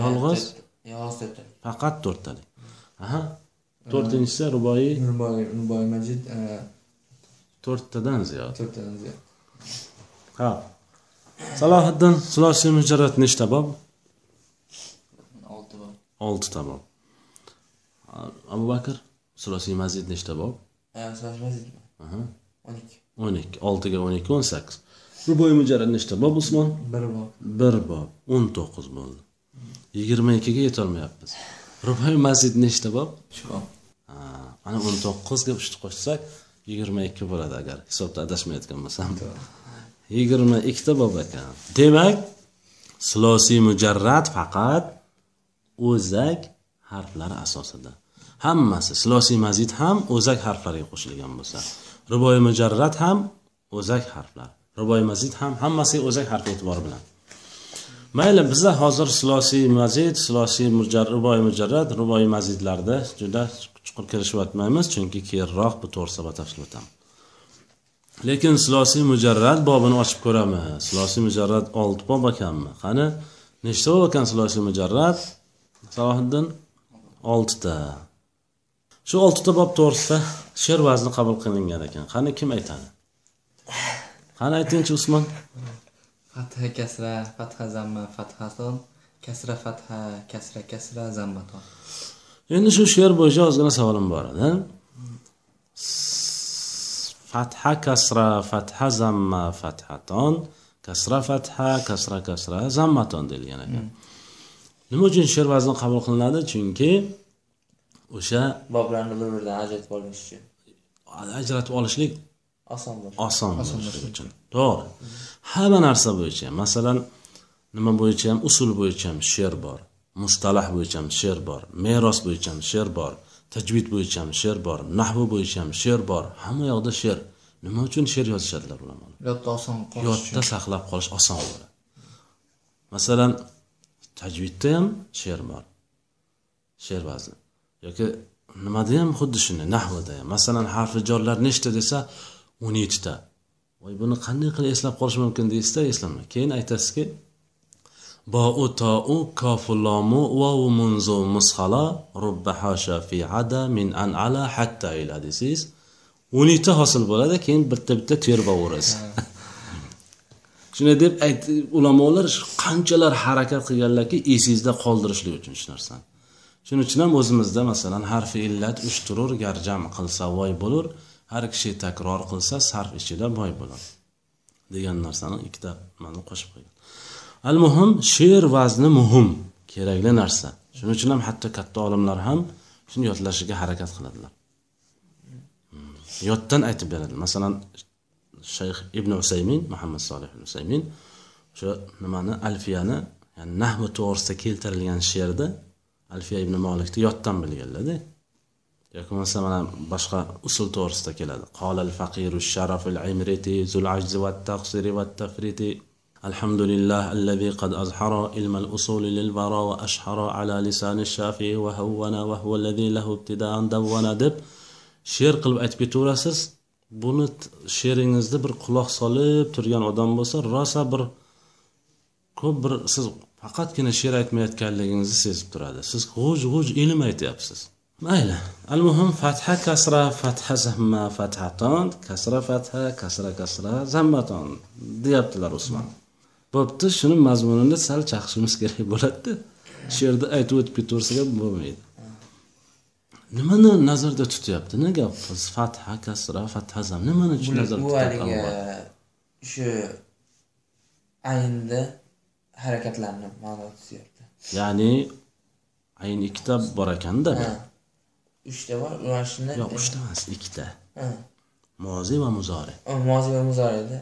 Yolg'iz? To'rtta faqat to'rttalik aha. To'rtinchisi ruboiy ruboiy ruboiy majid e, to'rttadan ziyod to'rttadan ziyod ha. Salohiddin sulosiy mujarrad nechta bob olti bor oltita bob abu bakr sulosiy mazid nechta bob sulosiy mazidmi aha. O'n ikki o'n ikki oltiga o'n ikki o'n sakkiz ruboiy mujarrad nechta bob usmon bir bob bir bob o'n to'qqiz bo'ldi yigirma ikkiga yetolmayapmiz ruboiy mazid nechta bob mana o'n to'qqizga uchni qo'shsak yigirma ikki bo'ladi agar hisobda adashmayotgan bo'lsam. Yigirma ikkita bob ekan. Demak silosiy mujarrad faqat o'zak harflari asosida. Hammasi silosiy mazid ham o'zak harflariga qo'shilgan bo'lsa. Ruboiy mujarrad ham o'zak harflar. Ruboiy mazid ham hammasi o'zak harfi e'tibori bilan mayli biza hozir silosiy mazid silosiy mujarrad ruboiy mujarrad ruboiy mazidlarda juda chuqur kirishyapmaymiz chunki keyinroq bu to'g'risida batafsil o'tamiz. Lekin silosiy mujarrad bobini ochib ko'ramiz. Silosiy mujarrad olti bob ekanmi? Qani? Nechta bob ekan silosiy mujarrad? Salohiddin oltita. Shu oltita bob to'g'risida she'r vazni qabul qilingan ekan. Qani kim aytadi? Qani aytingchi usmon? Fatha kasra fatha zamma fathaton kasra fatha kasra kasra zammaton endi shu she'r bo'yicha ozgina savolim bor edi fatha kasra fatha zamma fathaton kasra fatha kasra kasra zammaton deyilgan ekan. Nima uchun she'r vazni qabul qilinadi? Chunki o'sha boblarni bir biridan ajratib olish uchun. ajratib olishlik oson bo'lishi oson bo'lishligi uchun to'g'ri. Hamma narsa bo'yicha masalan nima bo'yicha ham usul bo'yicha ham she'r bor mustalah bo'yicha ham she'r bor meros bo'yicha ham she'r bor tajvid bo'yicha ham she'r bor nahvi bo'yicha ham she'r bor hamma yoqda she'r. Nima uchun she'r yozishadilar ulamolar? Yodda oson qolish yodda saqlab qolish oson bo'ladi. Masalan tajvidda ham she'r bor she'r vazni yoki nimada ham xuddi shunday nahvida ham. Masalan harfi jorlar nechta desa o'n yettita voy buni qanday qilib eslab qolish mumkin deysizda eslamay keyin aytasizki bou tou kofu lomu vavu munzu mushala rubba hasha fi ada min an ala hatta ila desangiz o'n yettita hosil bo'ladi keyin bitta bitta terbaverasiz shunday deb ayt ulamolar qanchalar harakat qilganlarki esingizda qoldirishlik uchun shu narsani. Shuning uchun ham o'zimizda masalan harfi illat uch turur gar jam qilsa voy bo'lur har kishi takror qilsa sarf ichida boy bo'ladi. Degan narsani ikkita mana qo'shib qo'ygan. Al muhim she'r vazni muhim kerakli narsa. Shuning uchun ham hatto katta olimlar ham shuni yodlashiga harakat qiladilar. Hmm. Yoddan aytib beradi masalan shayx ibn usaymin muhammad solih ibn usaymin o'sha nimani alfiyani ya'ni nahvi to'g'risida keltirilgan she'rda alfiya ibn molikni yoddan bilganlarda. yoki bo'lmasa mana boshqa usul to'g'risida keladi qolal faqiru sharafil imriti zul ajzi va taqsiri va tafriti الحمد لله الذي قد أظهر علم الأصول للورى وأشهر على لسان الشافعي وهون وهو الذي له ابتداء دون deb she'r qilib aytib ketaverasiz buni t- she'ringizda bir quloq solib turgan odam bo'lsa rosa bir ko'p bir siz faqatgina she'r aytmayotganligingizni sezib turadi siz g'uj g'uj ilm aytyapsiz Mayli. Al muhim fatha kasra fatha zamma fathaton kasra fatha kasra kasra zammaton deyaptilar usmon. Bo'pti shuni mazmunini sal chaqishimiz kerak bo'ladida. She'rda aytib o'tib ketaversak ham bo'lmaydi. Nimani nazarda tutyapti? Nega fatha kasra fatha zam. Nimani bu nazarda tutyapti shu aynda harakatlarni ma'no tutyapti. Ya'ni ayn ikkita bor ekanda ha uchta bor ular shuni yo'q uchta emas ikkita ha mozi va muzori mozi va muzorida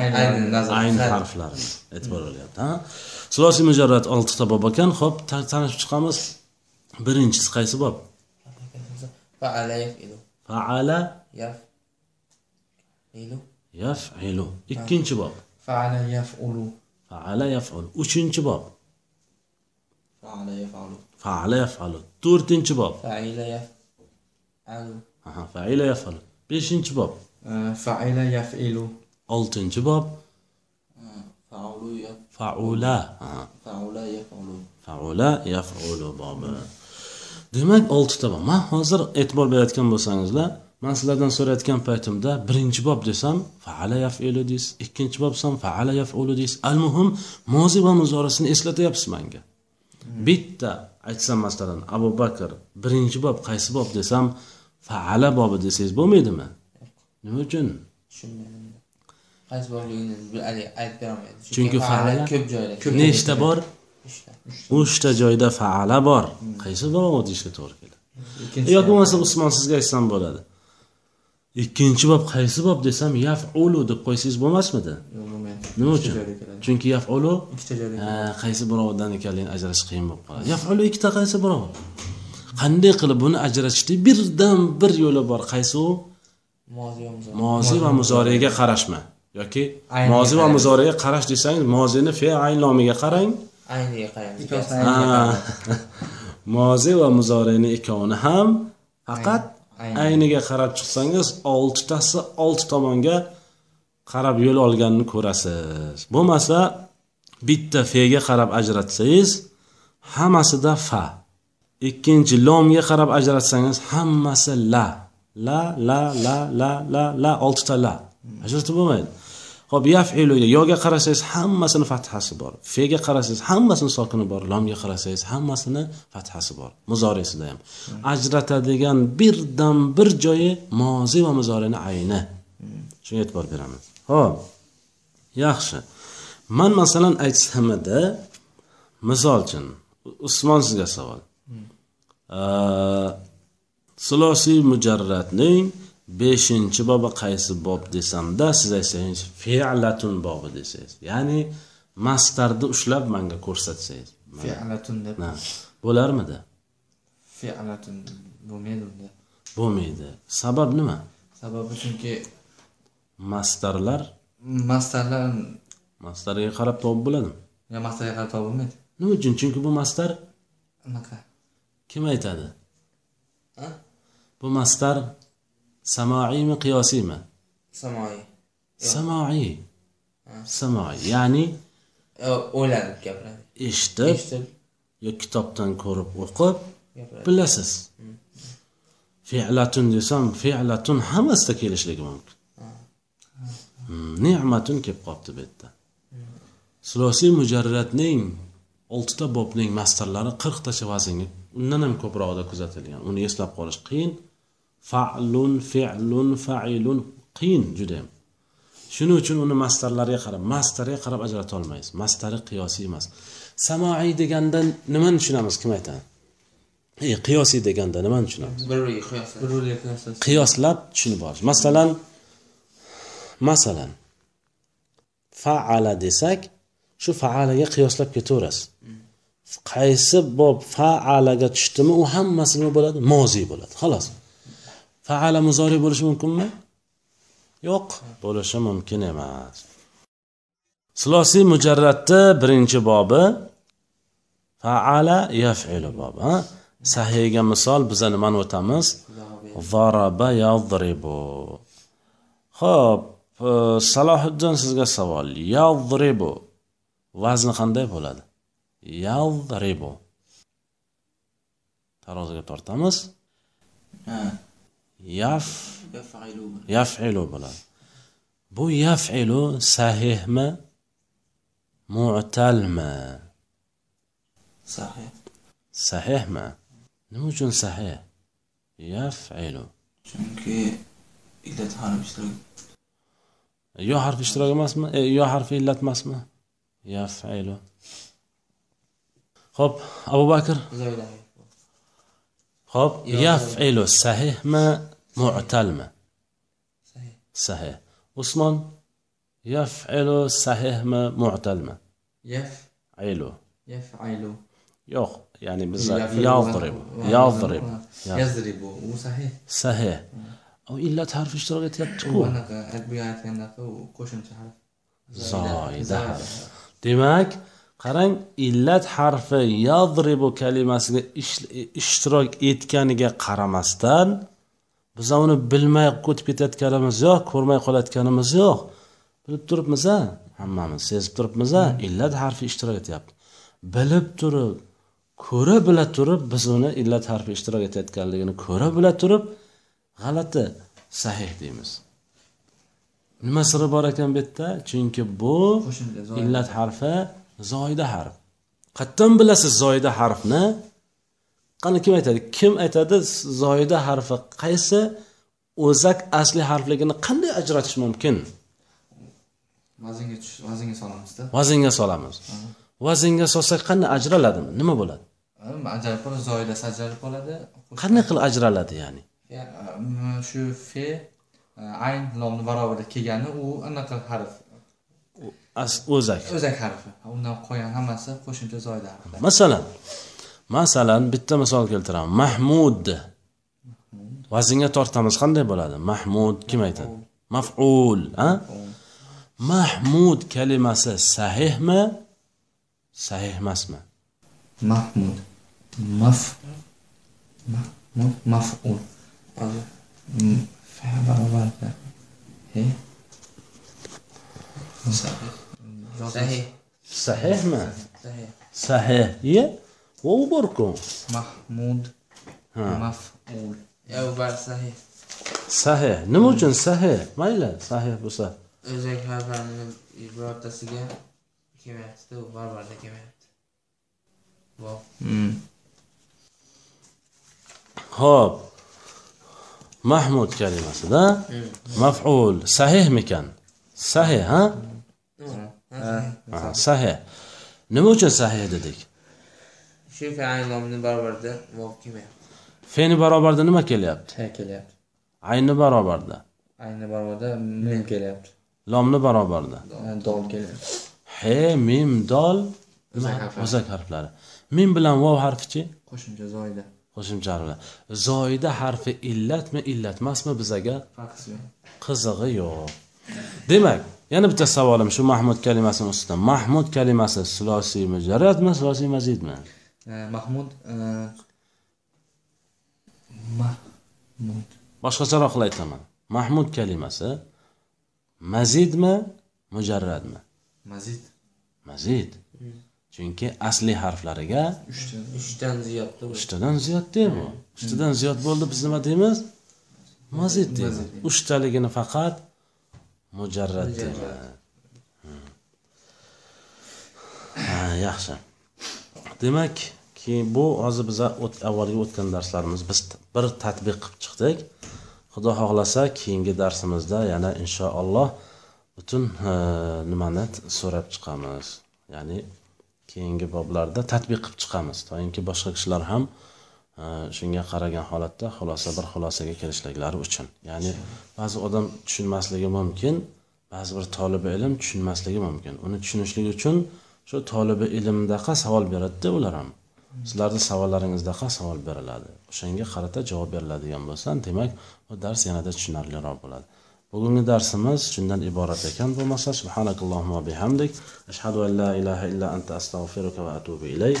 Aynan nazar- ayn nazar- harflarini e'tibor beryapti ha? Silosiy mujarrad oltita bob ekan ho'p ta- tanishib chiqamiz birinchisi qaysi bob faala yafilu faala yaf ilu. yafilu ikkinchi bob faala yaf'ulu faala yaful uchinchi bob faala yafalu faala yafalu to'rtinchi bob faila yaf Aha, faila yafalu beshinchi bob. Faila yaf'ilu. Oltinchi bob. Faula. Faula yafalu faula yafulu bobi. Demak oltita bob. Man hozir e'tibor berayotgan bo'lsangizlar man sizlardan so'rayotgan paytimda birinchi bob desam faala yafilu deysiz ikkinchi bob desam faala yafulu deysiz al muhim mozi va muzorisini eslatyapsiz manga. Bitta aytsam masalan abu bakr birinchi bob qaysi bob desam faala bobi desangiz bo'lmaydimi? Nima uchun? Tushunmadim qaysi borligini aytib berolmaydi Chunki faala ko'p joyda ko'p nechta bor? Uchta. Joyda faala bor. Qaysi birovi deyishga to'g'ri keladi? Yoki bo'lmasa usmon sizga aytsam bo'ladi. Ikkinchi bob qaysi bob desam yafulu deb qo'ysangiz bo'lmasmidi? Nima uchun? Chunki yafulu ikkita joyda qaysi birovidan ekanligini ajratish qiyin bo'lib qoladi. Yafulu ikkita qaysi birov qanday qilib buni ajratishni birdan bir yo'li bor. Qaysi u? Mozi va muzor mozi va muzoriga qarashma. Yoki mozi va muzoriga qarash desangiz mozini fe ayn lomiga qarang. Ayniga qaraymiz ikkovsini Ha. ayniga qarab. mozi va muzorini ikkovini ham faqat Ayni. ayniga qarab chiqsangiz oltitasi olti tomonga qarab yo'l olganini ko'rasiz. Bo'lmasa bitta fega qarab ajratsangiz hammasida fa ikkinchi lomga qarab ajratsangiz hammasi la. La la la la la la oltita la. Ajratib bo'lmaydi. Ho'p yafiluga yoga qarasangiz hammasini fathasi bor. Fega qarasangiz hammasini sokini bor. Lomga qarasangiz hammasini fathasi bor. Muzorisida ham. Ajratadigan birdan bir joyi mozi va muzorini ayni. Shunga e'tibor beramiz ho'p yaxshi. Man masalan aytsamida misol uchun usmon sizga savol. Silosiy mujarratning beshinchi bobi qaysi bob desamda siz aytsangiz fe'latun bobi desangiz. Ya'ni mastarni ushlab manga ko'rsatsangiz. Fi'latun deb. Bo'larmidi? Fi'latun bo'lmaydi unda. bo'lmaydi. Sabab nima? Sababi chunki mastarlar? Mastarlar mastarga qarab topib bo'ladimi? Ya mastarga qarab topilmaydi. nima uchun? Chunki bu mastar Unaqa. Kim aytadi? Bu mastar samoiymi qiyosiymi samoy samoiy samoiy ya'ni o'ylanib gapiradi. eshitib yo kitobdan ko'rib o'qib bilasiz. Fe'latun desam fe'latun hammasida kelishligi mumkin. Ne'matun kelib qolibdi bu yerda. Sulosiy mujarratning oltita bobning mastarlari qirqtacha vaznga undan ham ko'prog'ida kuzatilgan. Uni eslab qolish qiyin. Fa'lun fe'lun fa'ilun qiyin judayam shuning uchun uni mastarlariga qarab mastarga qarab ajrata olmaysiz. Mastari qiyosiy emas. Samoiy deganda nimani tushunamiz? Kim aytadi? E, qiyosiy deganda nimani tushunamiz? Qiyoslab tushunib olish. Masalan masalan faala desak shu faalaga qiyoslab ketaverasiz qaysi bob faalaga tushdimi u hammasi nima bo'ladi moziy bo'ladi xolos. Faala muzoriy bo'lishi mumkinmi? Yo'q bo'lishi mumkin emas. Silosiy mujarratni birinchi bobi faala yafilu bobi ha? sahiyga misol biza nimani o'tamiz? Zaraba yadribu. Ho'p e, salohiddin sizga savol. Yadribu. Vazni qanday bo'ladi? Yadribu taroziga tortamiz Ha. yaf Yafa'ilu. yafilu bo'ladi bu yafilu sahihmi mu'talmi Sahih. sahihmi nima uchun sahih yafilu Chunki illat harf ishtirok. yo harfi ishtirok emasmi e, yo harfi illat emasmi yafilu ho'p abu bakr zoyda ho'p Yo, yafilu sahihmi mu'talmi sahih sahih usmon yafilu sahihmi mu'talmi yaf ilu Yaf'alu. yo'q ya'ni biz Yafilu yadrib va- yadrib va- Yazribu. U sahih. sahih u illat harfi ishtirok etyapti-ku U anaqa bu aytgandaqa u qo'shimcha harf. zoida harf demak qarang illat harfi yadribu kalimasiga ish- ishtirok etganiga qaramasdan biz uni bilmay o'tib ketayotganimiz yo'q ko'rmay qolayotganimiz yo'q. Bilib turibmiz a hammamiz sezib turibmiz a illat harfi ishtirok etyapti. Bilib turib ko'ra bila turib biz uni illat harfi ishtirok etayotganligini ko'ra bila turib g'alati sahih deymiz. Nima siri bor ekan bu yerda? Chunki bu illat harfi zoida harf. Qayerdan bilasiz zoida harfni? Qani kim aytadi? Kim aytadi zoida harfi qaysi? O'zak asli harfligini qanday ajratish mumkin? Vaznga tush, vaznga solamizda. vaznga solamiz. Vaznga solsak qanday ajraladimi? Nima bo'ladi? Ajralib qoladi zoidasi ajralib qoladi. Qanday qilib ajraladi ya'ni? Ya, shu fe ayn lomni barobarida kelgani u anaqa harf o'zak o'zak harfi undan qolgan hammasi qo'shimcha zoida harflar masalan masalan bitta misol keltiraman mahmud vaznga tortamiz qanday bo'ladi mahmud kim aytadi maful a mahmud kalimasi sahihmi sahih emasmi mahmud maf maf'ul. Mm, barobarida he Sahih. sahihmi Sahih. sahih ye vov borku mahmud maf'ul Ya, bu bar sahih. sahih nima uchun sahih mayli sahih bo'lsa O'zak harflarini birortasiga kelmayapti, u barbarda kelmayapti. Wow. Mm. ho'p mahmud kalimasida maf'ul sahihmikan sahih ha Ha, sahih. Nima uchun sahih dedik? Shu fe'l nomini barbarda wow kelmayapti. fe'ni barobarida nima kelyapti? He kelyapti. Ayni barobarida ayni barobarida mim kelyapti. Lomni barobarida dol kelyapti. He mim dol O'zak harflari. mim bilan vov harfichi qo'shimcha zoida qo'shimcha harflar. Zoida harfi illatmi illat emasmi bizaga farqi yo'q. qizig'i yo'q. Demak yana bitta savolim shu mahmud kalimasini ustida. Mahmud kalimasi sulosiy mujarradmi sulosiy mazidmi mahmud e, mahmud. Boshqacharoq qilib aytaman. Mahmud kalimasi mazidmi mujarradmi mazid. Mazid. Chunki asli harflariga Uchdan ziyodda uchtadan ziyodda bu uchtadan ziyod bo'ldi biz nima deymiz? Mazid deymiz. Uchtaligini faqat mujarrad. Yaxshi. Demak keyin bu hozir biza avvalgi o'tgan darslarimiz biz bir tadbiq qilib chiqdik. Xudo xohlasa keyingi darsimizda yana inshaalloh butun nimani so'rab chiqamiz. Ya'ni keyingi boblarda tadbiq qilib chiqamiz. Toinki boshqa kishilar ham shunga qaragan holatda xulosa bir xulosaga kelishliklari uchun. Ya'ni ba'zi odam tushunmasligi mumkin ba'zi bir tolibi ilm tushunmasligi mumkin. Uni tushunishlik uchun shu tolibi ilmdaqa savol beradida ular ham. Sizlarni savollaringizdaqa savol beriladi. O'shanga qarata javob beriladigan bo'lsa demak bu dars yanada tushunarliroq bo'ladi. Bugungi darsimiz shundan iborat ekan bo'lmasa subhanakallohumma va bihamdik. Ashhadu an la ilaha illa anta astag'firuka va atubu ilayk.